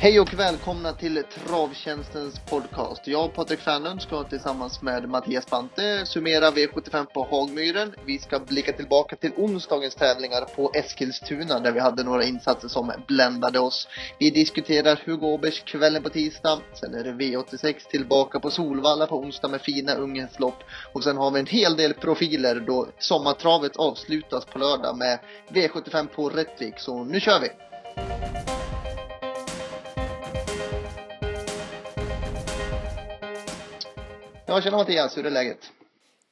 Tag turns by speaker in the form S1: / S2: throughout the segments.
S1: Hej och välkomna till Travtjänstens podcast. Jag, och Patrik Fernlund, ska tillsammans med Mattias Bante summera V75 på Hagmyren. Vi ska blicka tillbaka till onsdagens tävlingar på Eskilstuna där vi hade några insatser som bländade oss. Vi diskuterar Hugo Åbergs kvällen på tisdag. Sen är det V86 tillbaka på Solvalla på onsdag med fina Ungerns lopp. Och sen har vi en hel del profiler då sommartravet avslutas på lördag med V75 på Rättvik. Så nu kör vi! Ja, tjena Mattias, hur är läget?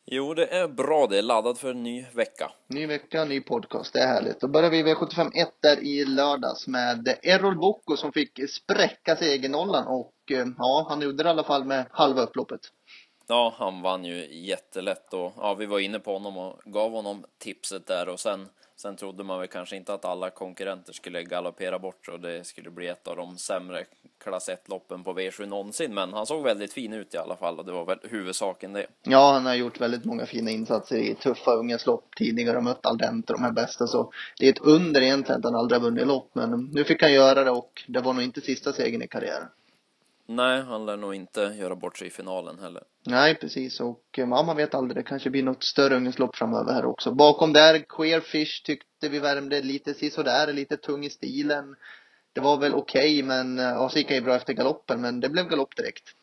S2: Jo, det är bra. Det är laddat för en ny vecka.
S1: Ny vecka, ny podcast. Det är härligt. Då börjar vi V75 1 där i lördags med Errol Bocco som fick spräcka segernollan och eh, ja, han gjorde det i alla fall med halva upploppet.
S2: Ja, han vann ju jättelätt och ja, vi var inne på honom och gav honom tipset där och sen Sen trodde man väl kanske inte att alla konkurrenter skulle galoppera bort och det skulle bli ett av de sämre klass 1-loppen på V7 någonsin. Men han såg väldigt fin ut i alla fall och det var väl huvudsaken det.
S1: Ja, han har gjort väldigt många fina insatser i tuffa ungas lopp tidigare och mött Aldente de här bästa. Så det är ett under egentligen att han aldrig har vunnit lopp. Men nu fick han göra det och det var nog inte sista segern i karriären.
S2: Nej, han lär nog inte göra bort sig i finalen heller.
S1: Nej, precis. Och ja, man vet aldrig. Det kanske blir något större ungdomslopp framöver här också. Bakom där, Queerfish tyckte vi värmde lite sisådär, lite tung i stilen. Det var väl okej, okay, men ja, så gick han ju bra efter galoppen, men det blev galopp direkt.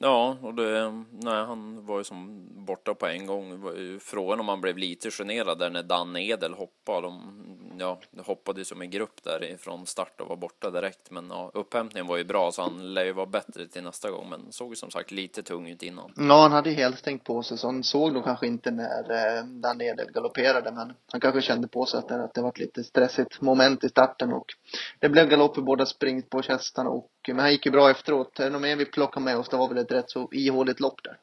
S2: Ja, och det, nej, han var ju som borta på en gång. Frågan om han blev lite generad där när Dan Edel hoppade. De, ja, hoppade som en grupp där från start och var borta direkt. Men ja, upphämtningen var ju bra så han lär ju vara bättre till nästa gång. Men såg ju som sagt lite tung ut innan.
S1: Ja, han hade helt stängt på sig så han såg nog kanske inte när eh, Daniel galopperade. Men han kanske kände på sig att det, att det var ett lite stressigt moment i starten och det blev galopp i båda springspårshästarna och men han gick ju bra efteråt. Är det något mer vi plockar med oss? Det var väl ett rätt så ihåligt lopp där.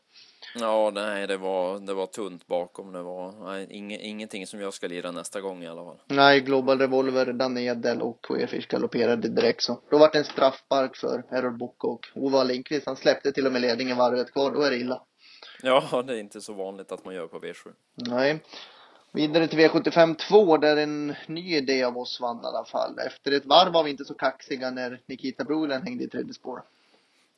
S2: Ja, nej, det var, det var tunt bakom. Det var nej, ing, ingenting som jag ska lira nästa gång i alla fall.
S1: Nej, Global Revolver, Dan Edel och Queerfish galopperade direkt så. Då var det en straffspark för Errol Book och Ova Lindqvist. Han släppte till och med ledningen varvet kvar. Då är det illa.
S2: Ja, det är inte så vanligt att man gör på V7.
S1: Nej. Vidare till V75 2 där en ny idé av oss vann i alla fall. Efter ett varv var vi inte så kaxiga när Nikita Brolin hängde i tredje spår.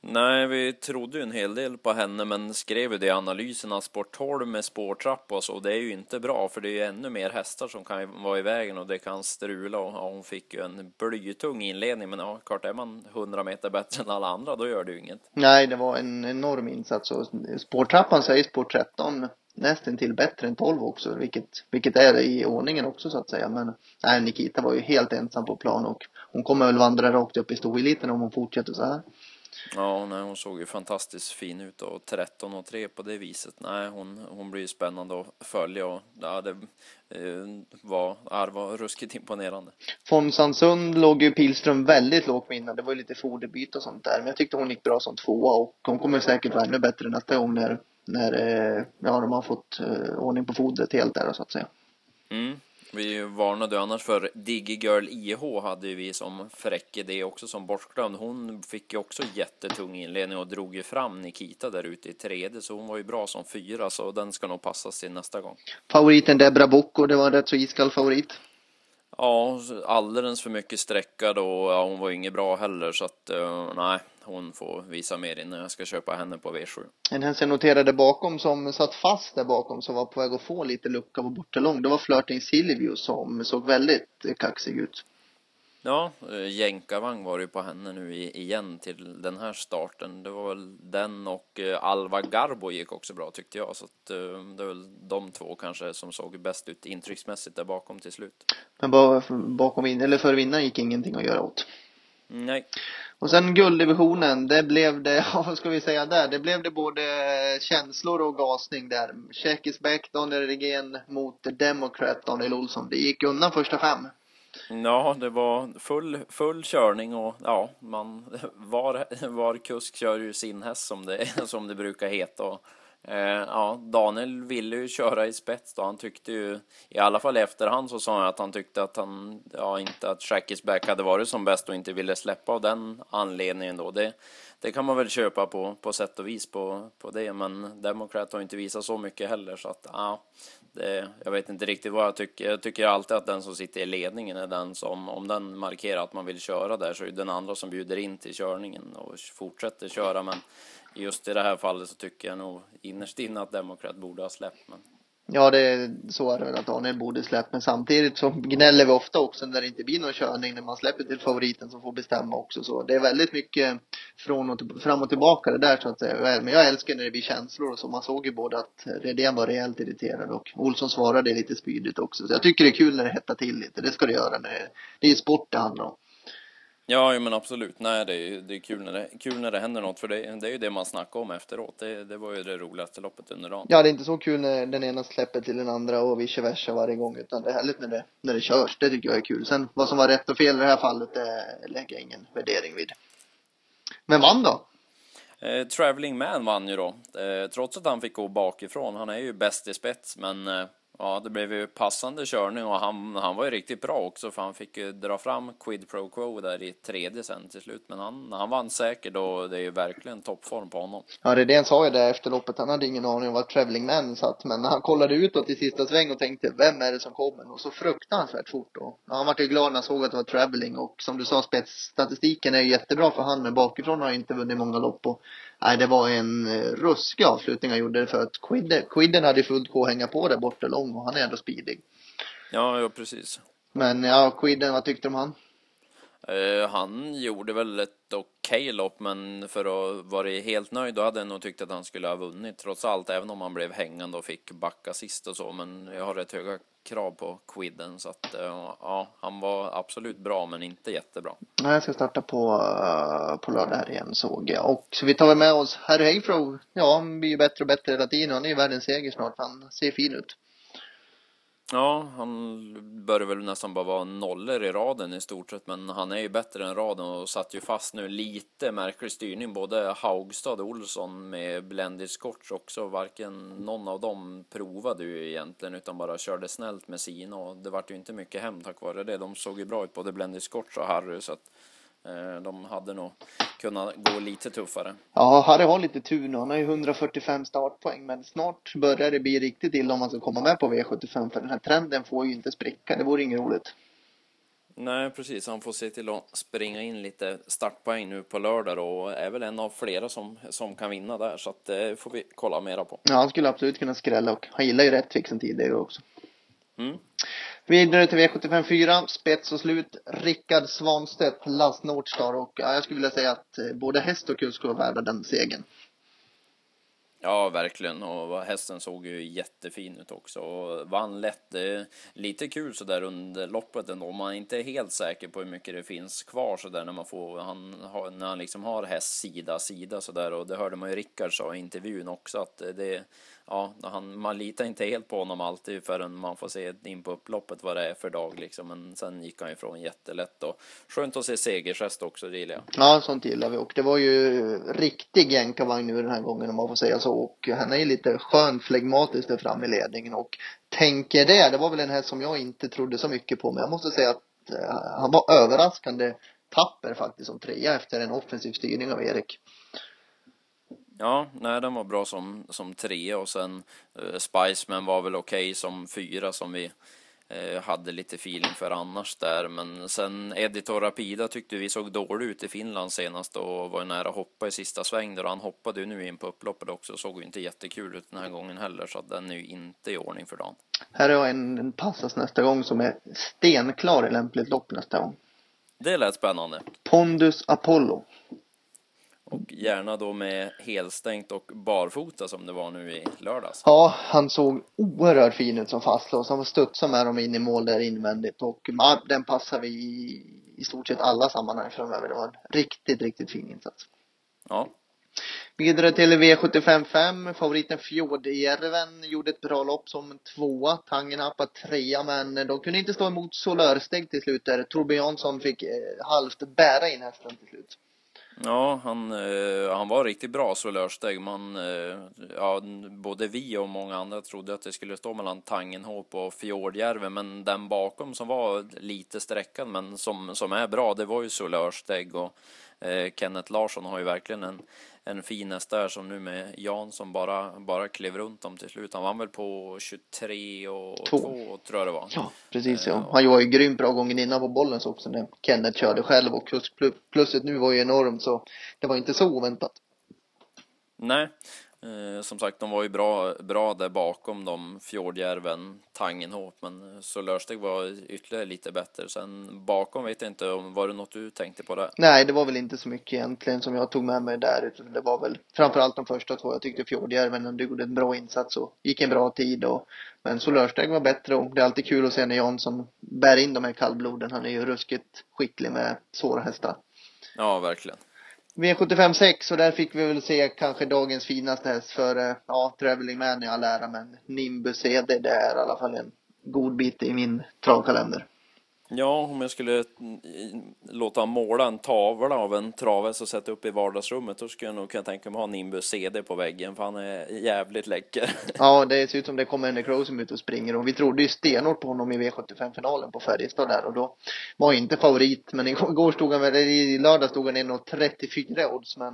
S2: Nej, vi trodde ju en hel del på henne, men skrev ju det i analysen att sport 12 med spårtrappa och så, det är ju inte bra, för det är ju ännu mer hästar som kan vara i vägen och det kan strula och ja, hon fick ju en blytung inledning, men ja, klart är man 100 meter bättre än alla andra, då gör det ju inget.
S1: Nej, det var en enorm insats och spårtrappan säger spår 13 nästan till bättre än 12 också, vilket, vilket är i ordningen också så att säga. Men nej, Nikita var ju helt ensam på plan och hon kommer väl vandra rakt upp i storeliten om hon fortsätter så här.
S2: Ja, nej, hon såg ju fantastiskt fin ut och 13 och 3 på det viset. Nej, hon, hon blir spännande att följa och ja, det eh, var, ja, det var ruskigt imponerande.
S1: Från Sandsund låg ju Pilström väldigt lågt innan. Det var ju lite foderbyte och sånt där. Men jag tyckte hon gick bra som tvåa och hon kommer säkert vara ännu bättre nästa gång när, när eh, ja, de har fått eh, ordning på fodret helt där så att säga.
S2: Mm. Vi varnade annars för Diggy Girl IH hade ju vi som fräck idé också som bortglömd. Hon fick ju också jättetung inledning och drog ju fram Nikita där ute i tredje så hon var ju bra som fyra så den ska nog passas till nästa gång.
S1: Favoriten Debra Bocco, det var en rätt så iskall favorit.
S2: Ja, alldeles för mycket sträckad och ja, hon var inget bra heller så att uh, nej, hon får visa mer innan jag ska köpa henne på V7.
S1: En häst jag noterade bakom som satt fast där bakom som var på väg att få lite lucka på bortalång. Det var Flirting Silvio som såg väldigt kaxig ut.
S2: Ja, jänkarvagn var ju på henne nu igen till den här starten. Det var väl den och Alva Garbo gick också bra tyckte jag. Så att det är väl de två kanske som såg bäst ut intrycksmässigt där bakom till slut.
S1: Men bakom, eller för vinnaren gick ingenting att göra åt.
S2: Nej.
S1: Och sen gulddivisionen, det blev det, ja, vad ska vi säga där? Det blev det både känslor och gasning där. Tjeckis Beck, Daniel Regén mot Democrat, Daniel Olsson. Det gick undan första fem.
S2: Ja, det var full, full körning och ja, man, var, var kusk kör ju sin häst som det, som det brukar heta. Och Eh, ja, Daniel ville ju köra i spets då. Han tyckte ju, i alla fall i efterhand så sa han att han tyckte att han, ja inte att Shackis back hade varit som bäst och inte ville släppa av den anledningen då. Det, det kan man väl köpa på, på sätt och vis på, på det, men Democrat har inte visat så mycket heller så att ja, det, jag vet inte riktigt vad jag tycker. Jag tycker alltid att den som sitter i ledningen är den som, om den markerar att man vill köra där så är det den andra som bjuder in till körningen och fortsätter köra, men just i det här fallet så tycker jag nog innerst inne att Democrat borde ha släppt. Men...
S1: Ja, det, så är det väl att Daniel borde släppt. Men samtidigt så gnäller vi ofta också när det inte blir någon körning när man släpper till favoriten som får bestämma också. Så det är väldigt mycket från och till, fram och tillbaka det där så att säga. Men jag älskar när det blir känslor och så. Man såg ju både att Redén var rejält irriterad och Olsson svarade lite spydigt också. Så jag tycker det är kul när det hettar till lite. Det ska det göra. När det, det är ju sport det handlar om.
S2: Ja, men absolut. Nej, det är, det är kul, när det, kul när det händer något, för det, det är ju det man snackar om efteråt. Det, det var ju det roligaste loppet under dagen.
S1: Ja, det är inte så kul när den ena släpper till den andra och vice versa varje gång, utan det är härligt när det, när det körs. Det tycker jag är kul. Sen vad som var rätt och fel i det här fallet, det lägger jag ingen värdering vid. Men vann då?
S2: Eh, Traveling Man vann ju då, eh, trots att han fick gå bakifrån. Han är ju bäst i spets, men eh, Ja, det blev ju passande körning och han, han var ju riktigt bra också för han fick ju dra fram Quid Pro Quo där i tredje sen till slut. Men han, han vann säkert och det är ju verkligen toppform på honom.
S1: Ja, Redén sa ju det efter loppet. Han hade ingen aning om var Traveling Man satt. Men han kollade utåt i sista sväng och tänkte vem är det som kommer? Och så fruktansvärt fort då. Ja, han var ju glad när han såg att det var Traveling och som du sa spetsstatistiken är ju jättebra för han men bakifrån har han inte vunnit många lopp och nej, det var en eh, ruskig avslutning han gjorde för att Quidden, Quidden hade fullt K att hänga på där borta lång och han är ändå speedig.
S2: Ja, ja precis.
S1: Men ja, Quidden, vad tyckte du om han?
S2: Eh, han gjorde väl ett okej okay lopp, men för att vara helt nöjd då hade jag nog tyckt att han skulle ha vunnit trots allt, även om han blev hängande och fick backa sist och så. Men jag har rätt höga krav på Quidden så att eh, ja, han var absolut bra, men inte jättebra.
S1: Nej, jag ska starta på, eh, på lördag här igen såg jag. Och så vi tar väl med oss Harry Hayfrow. Ja, han blir ju bättre och bättre hela tiden. Han är ju världens seger snart. Han ser fin ut.
S2: Ja, han bör väl nästan bara vara nollor i raden i stort sett, men han är ju bättre än raden och satt ju fast nu lite märklig styrning. Både Haugstad och Olsson med blended scotch också. Varken någon av dem provade ju egentligen utan bara körde snällt med sina och det vart ju inte mycket hem tack vare det. De såg ju bra ut, både blended scotch och Harry, så att de hade nog kunnat gå lite tuffare.
S1: Ja, Harry har lite tur nu. Han har ju 145 startpoäng, men snart börjar det bli riktigt illa om man ska komma med på V75, för den här trenden får ju inte spricka. Det vore inget roligt.
S2: Nej, precis. Han får se till att springa in lite startpoäng nu på lördag och är väl en av flera som, som kan vinna där, så att det får vi kolla mera på.
S1: Ja, han skulle absolut kunna skrälla och han gillar ju Rättvik sen tidigare också.
S2: Mm.
S1: Vidare till V75 4, spets och slut. Rickard Svanstedt, Lass Nordstar och ja, jag skulle vilja säga att eh, både häst och kusk var värda den segern.
S2: Ja, verkligen. Och hästen såg ju jättefin ut också och vann lätt. Det är lite kul så där under loppet ändå. Man är inte helt säker på hur mycket det finns kvar så där när man får, han har, när han liksom har häst sida sida så där och det hörde man ju Rickard sa i intervjun också att eh, det, ja, han, man litar inte helt på honom alltid förrän man får se in på upploppet vad det är för dag liksom. Men sen gick han ifrån jättelätt och skönt att se segergest också, det gillar jag.
S1: Ja, sånt gillar vi och det var ju riktig jänkarvagn nu den här gången om man får säga så och han är ju lite skön flegmatisk där fram i ledningen och tänker det, det var väl en häst som jag inte trodde så mycket på men jag måste säga att eh, han var överraskande tapper faktiskt som trea efter en offensiv styrning av Erik.
S2: Ja, nej, den var bra som, som trea och sen uh, Spiceman var väl okej okay som fyra som vi uh, hade lite feeling för annars där. Men sen Editor Rapida tyckte vi såg dålig ut i Finland senast och var nära att hoppa i sista sväng där. Han hoppade ju nu in på upploppet också och såg ju inte jättekul ut den här gången heller så att den är ju inte i ordning för dagen.
S1: Här har en, en passas nästa gång som är stenklar i lämpligt lopp nästa gång.
S2: Det lät spännande.
S1: Pondus Apollo.
S2: Och gärna då med helstängt och barfota som det var nu i lördags.
S1: Ja, han såg oerhört fin ut som fastlås. Han studsade med dem in i mål där invändigt och den passar vi i, i stort sett alla sammanhang framöver. Det var en riktigt, riktigt fin insats.
S2: Ja.
S1: Vidare till V75 5. Favoriten Fjordjärven gjorde ett bra lopp som tvåa. Tangenhappa trea, men de kunde inte stå emot Solörsteg till slut där. Torbjörn Jansson fick eh, halvt bära in hästen till slut.
S2: Ja, han, eh, han var riktigt bra så Lörsteg. Man, eh, ja, både vi och många andra trodde att det skulle stå mellan Tangenhop och Fjordjärven, men den bakom som var lite sträckad men som, som är bra, det var ju Solörsteg och eh, Kenneth Larsson har ju verkligen en, en fin häst där som nu med Jan som bara, bara klev runt dem till slut. Han var väl på 23 och 2 tror jag det var.
S1: Ja, precis ja. Han var ju grymt bra gången innan på bollen så också när Kenneth körde själv och plusset nu var ju enormt så det var inte så oväntat.
S2: Nej, Eh, som sagt, de var ju bra, bra där bakom dem, Fjordjärven, Tangenhop, men eh, så Lörsteg var ytterligare lite bättre. Sen bakom vet jag inte, om var det något du tänkte på där?
S1: Nej, det var väl inte så mycket egentligen som jag tog med mig där, utan det var väl framförallt de första två. Jag tyckte Fjordjärven gjorde en bra insats och gick en bra tid och men Solörsteg var bättre och det är alltid kul att se när Jansson bär in de här kallbloden. Han är ju ruskigt skicklig med svåra hästar.
S2: Ja, verkligen.
S1: V75 6 och där fick vi väl se kanske dagens finaste häst för, eh, ja, Traveling Man i all ära men Nimbus CD det är i alla fall en god bit i min travkalender.
S2: Ja, om jag skulle mm, låta måla en tavla av en travhäst och sätta upp i vardagsrummet, då skulle jag nog kunna tänka mig att ha Nimbus CD på väggen, för han är jävligt läcker.
S1: Ja, det ser ut som det kommer en Crow ut och springer och vi trodde ju stenhårt på honom i V75-finalen på Färjestad där och då var inte favorit, men igår stod han eller i lördag stod han 1,34 odds, men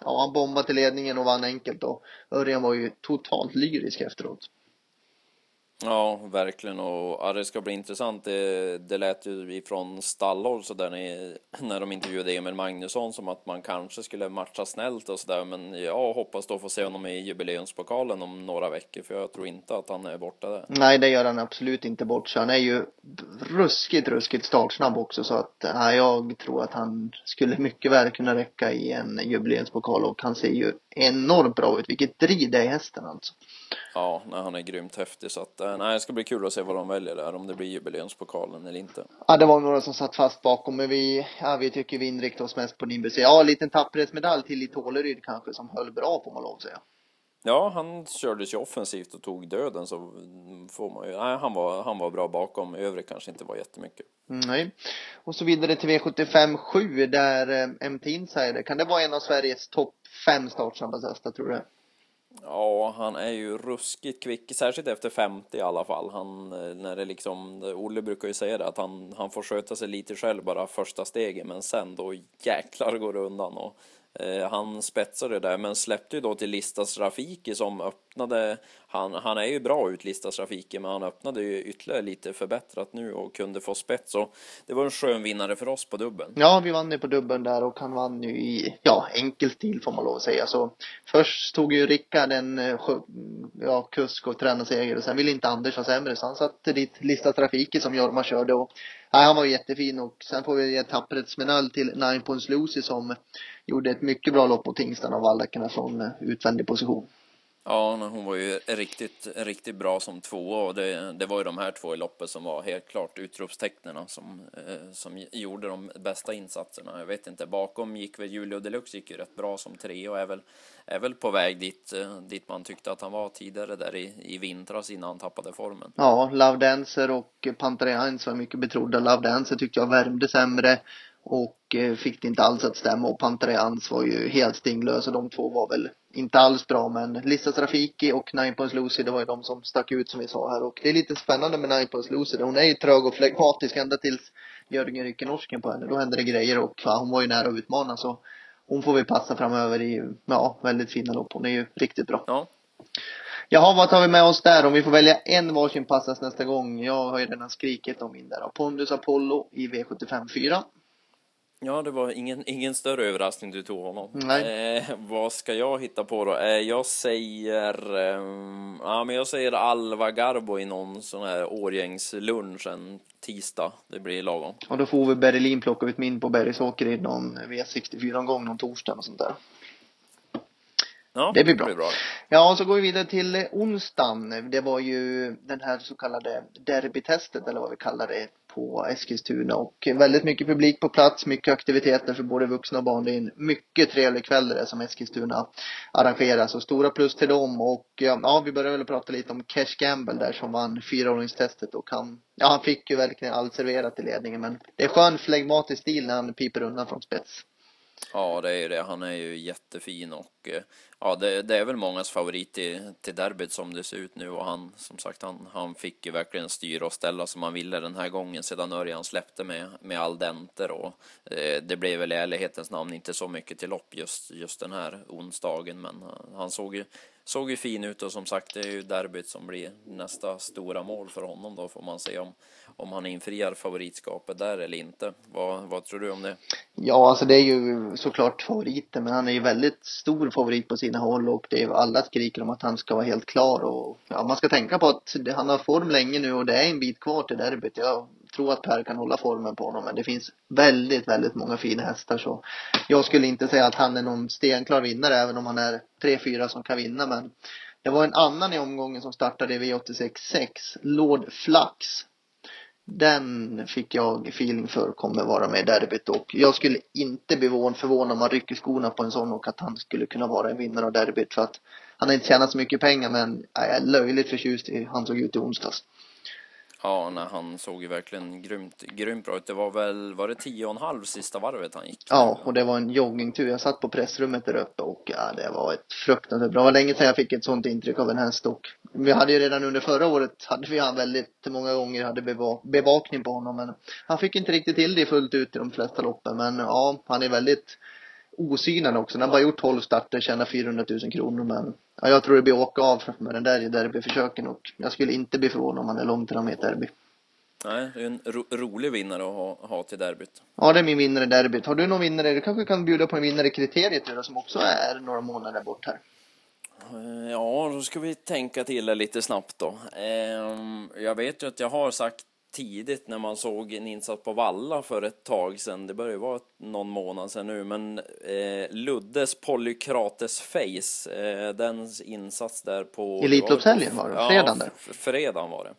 S1: ja, han bombade till ledningen och vann enkelt och Örjan var ju totalt lyrisk efteråt.
S2: Ja, verkligen. Och ja, det ska bli intressant. Det, det lät ju ifrån stallhåll så där när, när de intervjuade Emil Magnusson som att man kanske skulle matcha snällt och sådär. Men jag hoppas då få se honom i jubileumspokalen om några veckor för jag tror inte att han är borta där.
S1: Nej, det gör han absolut inte bort så Han är ju ruskigt, ruskigt startsnabb också så att ja, jag tror att han skulle mycket väl kunna räcka i en jubileumspokal och han ser ju enormt bra ut. Vilket driv det är i hästen alltså.
S2: Ja, nej, han är grymt häftig så att eh, nej, det ska bli kul att se vad de väljer där, om det blir jubileumspokalen eller inte.
S1: Ja, det var några som satt fast bakom, men vi, ja, vi tycker vi inriktar oss mest på Nimbus. Ja, en liten tapperhetsmedalj till i Tåleryd kanske som höll bra får man lov att säga.
S2: Ja, han kördes ju offensivt och tog döden så får man ju, nej, han var, han var bra bakom, övrigt kanske inte var jättemycket.
S1: Nej. Och så vidare till V75 7 där eh, MT Insider, kan det vara en av Sveriges topp fem startsnabbaste hästar tror du?
S2: Ja, han är ju ruskigt kvick, särskilt efter 50 i alla fall. Han, eh, när det liksom, Olle brukar ju säga det, att han, han får sköta sig lite själv bara första steget, men sen då jäklar går det undan. Och Eh, han spetsade där, men släppte ju då till Listas Rafiki som öppnade. Han, han är ju bra ut Listas Rafiki, men han öppnade ju ytterligare lite förbättrat nu och kunde få spets. Så det var en skön vinnare för oss på dubben.
S1: Ja, vi vann ju på dubben där och han vann ju i, ja, enkel stil får man lov att säga. Så först tog ju Rickard en, eh, ja, kusk och tränarseger och sen ville inte Anders ha sämre så han satte dit Listas Rafiki som Jorma körde och Nej, han var jättefin och sen får vi ge tapperhetsmedalj till Nine Points Lucy som gjorde ett mycket bra lopp på Tingstan av Wallackerna från utvändig position.
S2: Ja, hon var ju riktigt, riktigt bra som tvåa och det, det var ju de här två i loppet som var helt klart utropstecknen som, eh, som gjorde de bästa insatserna. Jag vet inte, bakom gick väl Julio Deluxe gick ju rätt bra som tre och är väl, är väl på väg dit, eh, dit man tyckte att han var tidigare där i, i vintras innan han tappade formen.
S1: Ja, Love Dancer och Pantareans var mycket betrodda. Love Dancer tyckte jag värmde sämre och eh, fick det inte alls att stämma och Pantareans var ju helt stinglös och de två var väl inte alls bra men Lissa Trafiki och Nine Points Lucy det var ju de som stack ut som vi sa här och det är lite spännande med Nine Points Lucy hon är ju trög och flegmatisk ända tills Jörgen rycker norsken på henne då händer det grejer och ja, hon var ju nära att utmana så hon får vi passa framöver i ja, väldigt fina lopp hon är ju riktigt bra.
S2: Ja.
S1: Jaha, vad tar vi med oss där? Om vi får välja en varsin passas nästa gång. Jag har ju redan skrikit om min där. Pondus Apollo i V75 4.
S2: Ja, det var ingen, ingen större överraskning du tog honom.
S1: Nej.
S2: Eh, vad ska jag hitta på då? Eh, jag säger... Eh, ja, men jag säger Alva Garbo i någon sån här årgängslunch en tisdag. Det blir lagom.
S1: Och då får vi Berlin plocka ut min på Bergsåker i någon V64-omgång någon torsdag och sånt där.
S2: Ja,
S1: det blir bra.
S2: Det blir bra.
S1: Ja, och så går vi vidare till onsdagen. Det var ju den här så kallade derbytestet eller vad vi kallar det på Eskilstuna och väldigt mycket publik på plats, mycket aktiviteter för både vuxna och barn. Det är en mycket trevlig kväll det som Eskilstuna arrangerar, så stora plus till dem och ja, vi börjar väl prata lite om Cash Gamble där som vann fyraåringstestet och han, ja han fick ju verkligen allt serverat i ledningen men det är skön flegmatisk stil när han piper undan från spets.
S2: Ja, det är ju det. Han är ju jättefin och eh, ja, det, det är väl mångas favorit till, till derbyt som det ser ut nu. Och han, som sagt, han, han fick ju verkligen styra och ställa som han ville den här gången sedan Örjan släppte med, med all denter. Och eh, det blev väl i ärlighetens namn inte så mycket till lopp just, just den här onsdagen, men han, han såg ju såg ju fin ut och som sagt det är ju derbyt som blir nästa stora mål för honom då får man se om, om han infriar favoritskapet där eller inte. Vad, vad tror du om det?
S1: Ja, alltså det är ju såklart favoriten, men han är ju väldigt stor favorit på sina håll och det är alla skriker om att han ska vara helt klar och ja, man ska tänka på att han har form länge nu och det är en bit kvar till derbyt. Jag tror att Per kan hålla formen på honom, men det finns väldigt, väldigt många fina hästar så jag skulle inte säga att han är någon stenklar vinnare, även om han är tre, fyra som kan vinna, men det var en annan i omgången som startade i V86 6 Lord Flax den fick jag feeling för kommer vara med i derbyt och jag skulle inte bli förvånad om man rycker skorna på en sån och att han skulle kunna vara en vinnare av derbyt för att han har inte tjänat så mycket pengar men jag är löjligt förtjust i hur han såg ut i onsdags.
S2: Ja, nej, han såg ju verkligen grymt, grymt bra ut. Det var väl, var det tio och en halv sista varvet han gick?
S1: Ja, och det var en joggingtur. Jag satt på pressrummet där uppe och ja, det var ett fruktansvärt bra. Det var länge sedan jag fick ett sånt intryck av en häst och vi hade ju redan under förra året, hade vi han väldigt många gånger, hade bevakning på honom men han fick inte riktigt till det fullt ut i de flesta loppen men ja, han är väldigt osynad också. Han har bara gjort 12 starter, tjänar 400 000 kronor men ja, jag tror det blir åka av med den där i derbyförsöken och jag skulle inte bli förvånad om han är långt fram i ett derby.
S2: Nej, det är en ro rolig vinnare att ha, ha till derbyt.
S1: Ja, det är min vinnare i derbyt. Har du någon vinnare? Du kanske kan bjuda på en vinnare i kriteriet då, som också är några månader bort här.
S2: Eh, ja, då ska vi tänka till det lite snabbt då. Ehm, jag vet ju att jag har sagt tidigt när man såg en insats på Valla för ett tag sedan. Det börjar vara någon månad sedan nu, men eh, Luddes Polykrates Face, eh, den insats där på...
S1: Elitloppshelgen var det, fredagen där.
S2: Ja, fredagen var det.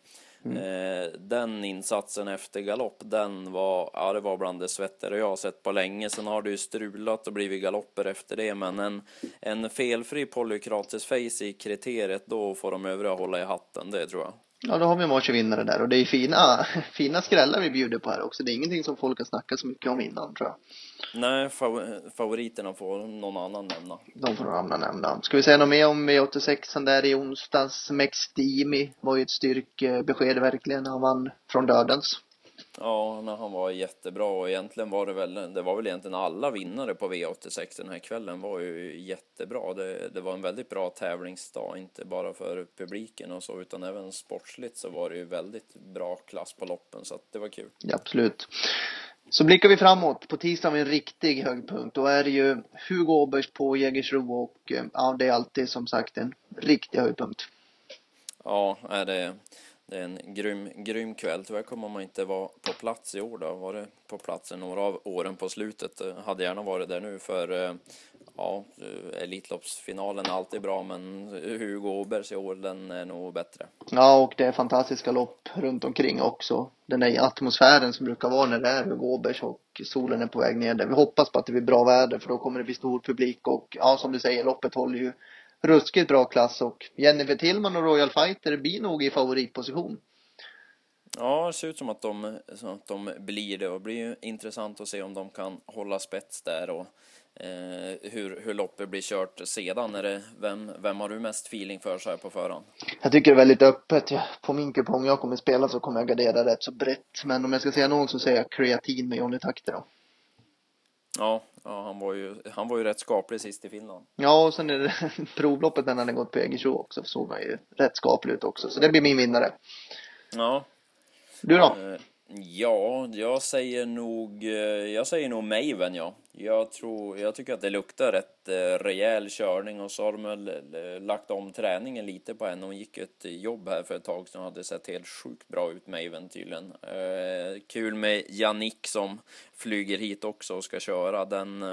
S2: Mm. Eh, den insatsen efter galopp, den var, ja det var bland det svettigare jag har sett på länge. Sen har det ju strulat och blivit galopper efter det, men en, en felfri Polykrates Face i kriteriet, då får de övriga hålla i hatten, det tror jag.
S1: Ja, då har vi en vinnare där och det är fina, fina skrällar vi bjuder på här också. Det är ingenting som folk har snackat så mycket om innan tror jag.
S2: Nej, favoriterna får någon annan nämna.
S1: De får någon annan nämna. Ska vi säga något mer om V86 där i onsdags? Mextimi var ju ett styrkebesked verkligen. Han vann från dödens.
S2: Ja, när han var jättebra och egentligen var det väl, det var väl egentligen alla vinnare på V86 den här kvällen var ju jättebra. Det, det var en väldigt bra tävlingsdag, inte bara för publiken och så, utan även sportsligt så var det ju väldigt bra klass på loppen, så att det var kul.
S1: Ja, absolut. Så blickar vi framåt. På tisdag har vi en riktig höjdpunkt. Då är det ju Hugo Åbergs på Jägersro och ja, det är alltid som sagt en riktig höjdpunkt.
S2: Ja, är det det är en grym, grym kväll. Tyvärr kommer man inte vara på plats i år då. Var det på platsen några av åren på slutet. Hade gärna varit där nu för eh, ja, Elitloppsfinalen är alltid bra men Hugo Åbergs i år den är nog bättre.
S1: Ja och det är fantastiska lopp runt omkring också. Den där atmosfären som brukar vara när det är Hugo Åbergs och solen är på väg ner där. Vi hoppas på att det blir bra väder för då kommer det bli stor publik och ja som du säger loppet håller ju ruskigt bra klass och Jennifer Tillman och Royal Fighter blir nog i favoritposition.
S2: Ja, det ser ut som att de, som att de blir det och det blir ju intressant att se om de kan hålla spets där och eh, hur, hur loppet blir kört sedan. Är det, vem, vem har du mest feeling för så här på förhand?
S1: Jag tycker det är väldigt öppet. På min kupong jag kommer spela så kommer jag gardera rätt så brett. Men om jag ska säga någon så säger jag kreatin med Johnny Takter då.
S2: Ja, ja han, var ju, han var ju rätt skaplig sist i Finland.
S1: Ja, och sen är det provloppet när han hade gått på Jägersro också såg han ju rätt skaplig ut också. Så det blir min vinnare.
S2: Ja.
S1: Du då?
S2: Eh, Ja, jag säger nog, eh, jag säger nog Maven ja. Jag tror, jag tycker att det luktar rätt eh, rejäl körning och så har de väl eh, lagt om träningen lite på henne. Hon gick ett eh, jobb här för ett tag sedan och hade sett helt sjukt bra ut Maven tydligen. kul med Jannik som flyger hit också och ska köra. Den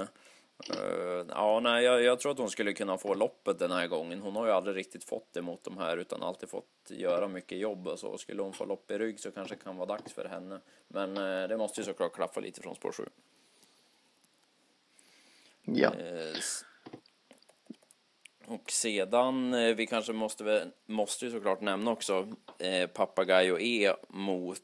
S2: eh, ja, nej, jag, jag, tror att hon skulle kunna få loppet den här gången. Hon har ju aldrig riktigt fått det mot de här utan alltid fått göra mycket jobb och så. Skulle hon få lopp i rygg så kanske det kan vara dags för henne. Men eh, det måste ju såklart klaffa lite från spår 7.
S1: Ja.
S2: Uh, och sedan, vi kanske måste, måste ju såklart nämna också eh, Papagayo E mot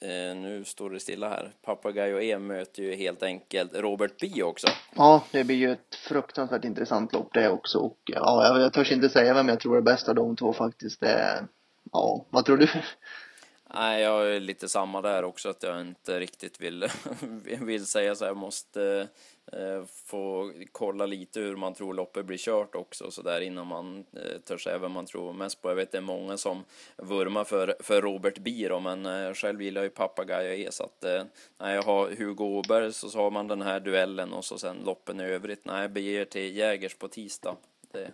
S2: Eh, nu står det stilla här. Papagayo E möter ju helt enkelt Robert B också.
S1: Ja, det blir ju ett fruktansvärt intressant lopp det också. Och ja, jag, jag törs inte säga vem jag tror är bäst av de två faktiskt. Det, ja, vad tror du?
S2: Nej, jag är lite samma där också, att jag inte riktigt vill, vill säga så. Jag måste eh, få kolla lite hur man tror loppet blir kört också, så där innan man eh, törs säga vem man tror mest på. Jag vet det är många som vurmar för, för Robert Biro, men eh, själv gillar jag ju Papagayo E, så att eh, nej, jag har Hugo Åberg, så, så har man den här duellen och så sen loppen i övrigt. Nej, jag beger till Jägers på tisdag. Det,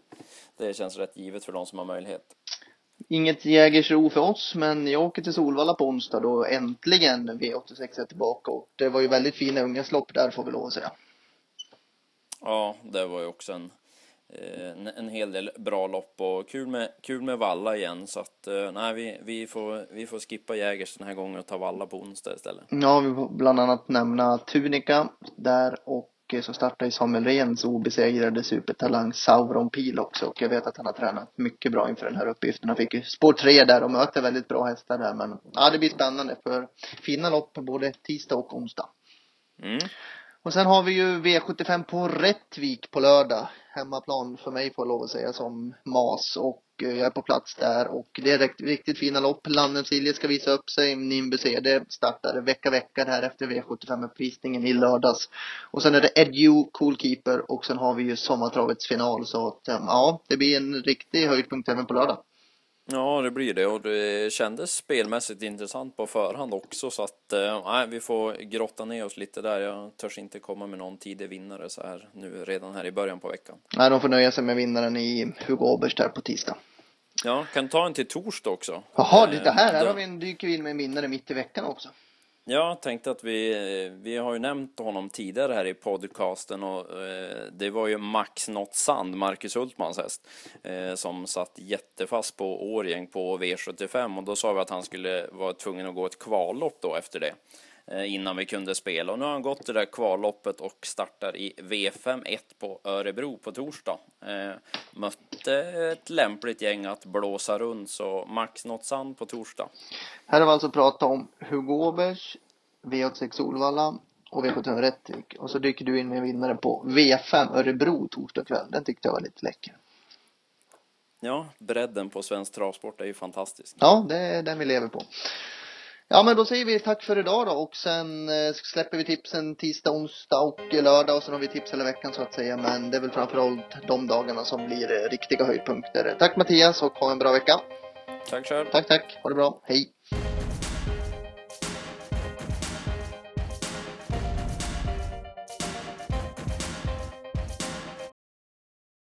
S2: det känns rätt givet för de som har möjlighet.
S1: Inget Jägersro för oss, men jag åker till Solvalla på onsdag då äntligen V86 är tillbaka och det var ju väldigt fina unghästlopp där får vi lov att säga.
S2: Ja, det var ju också en, eh, en, en hel del bra lopp och kul med, kul med Valla igen så att eh, nej, vi, vi, får, vi får skippa Jägers den här gången och ta Valla på onsdag istället.
S1: Ja, vi får bland annat nämna Tunika där och så startar ju Samuel Rehns obesegrade supertalang Sauron Pil också och jag vet att han har tränat mycket bra inför den här uppgiften. Han fick ju spår tre där och möter väldigt bra hästar där men ja, det blir spännande för fina lopp både tisdag och onsdag.
S2: Mm.
S1: Och sen har vi ju V75 på Rättvik på lördag. Hemmaplan för mig får jag lov att säga som MAS och Eh, jag är på plats där och det är riktigt, riktigt fina lopp. Landens ska visa upp sig. Nimbus Ede startar vecka vecka här efter V75-uppvisningen i lördags. Och sen är det Edu Coolkeeper och sen har vi ju sommartravets final så att eh, ja, det blir en riktig höjdpunkt även på lördag.
S2: Ja, det blir det och det kändes spelmässigt intressant på förhand också så att eh, vi får grotta ner oss lite där. Jag törs inte komma med någon tidig vinnare så här nu redan här i början på veckan.
S1: Nej, de får nöja sig med vinnaren i Hugo Oberst här på tisdag.
S2: Ja, kan ta en till torsdag också.
S1: Jaha, det här, här har vi en, dyker vi in med en vinnare mitt i veckan också.
S2: Jag tänkte att vi, vi har ju nämnt honom tidigare här i podcasten och eh, det var ju Max Not Sand, Marcus Hultmans häst, eh, som satt jättefast på Årjäng på V75 och då sa vi att han skulle vara tvungen att gå ett kvallopp då efter det innan vi kunde spela. Och nu har han gått det där kvalloppet och startar i V5 1 på Örebro på torsdag. Eh, mötte ett lämpligt gäng att blåsa runt, så Max Not Sand på torsdag.
S1: Här har vi alltså pratat om Hugo Åbergs, V86 Solvalla och V75 Rättvik. Och så dyker du in med vinnare på V5 Örebro torsdag kväll. Den tyckte jag var lite läcker.
S2: Ja, bredden på svensk travsport är ju fantastisk.
S1: Ja, det är den vi lever på. Ja men då säger vi tack för idag då och sen eh, släpper vi tipsen tisdag, onsdag och lördag och sen har vi tips hela veckan så att säga men det är väl framförallt de dagarna som blir eh, riktiga höjdpunkter. Tack Mattias och ha en bra vecka.
S2: Tack själv.
S1: Tack tack, ha det bra, hej.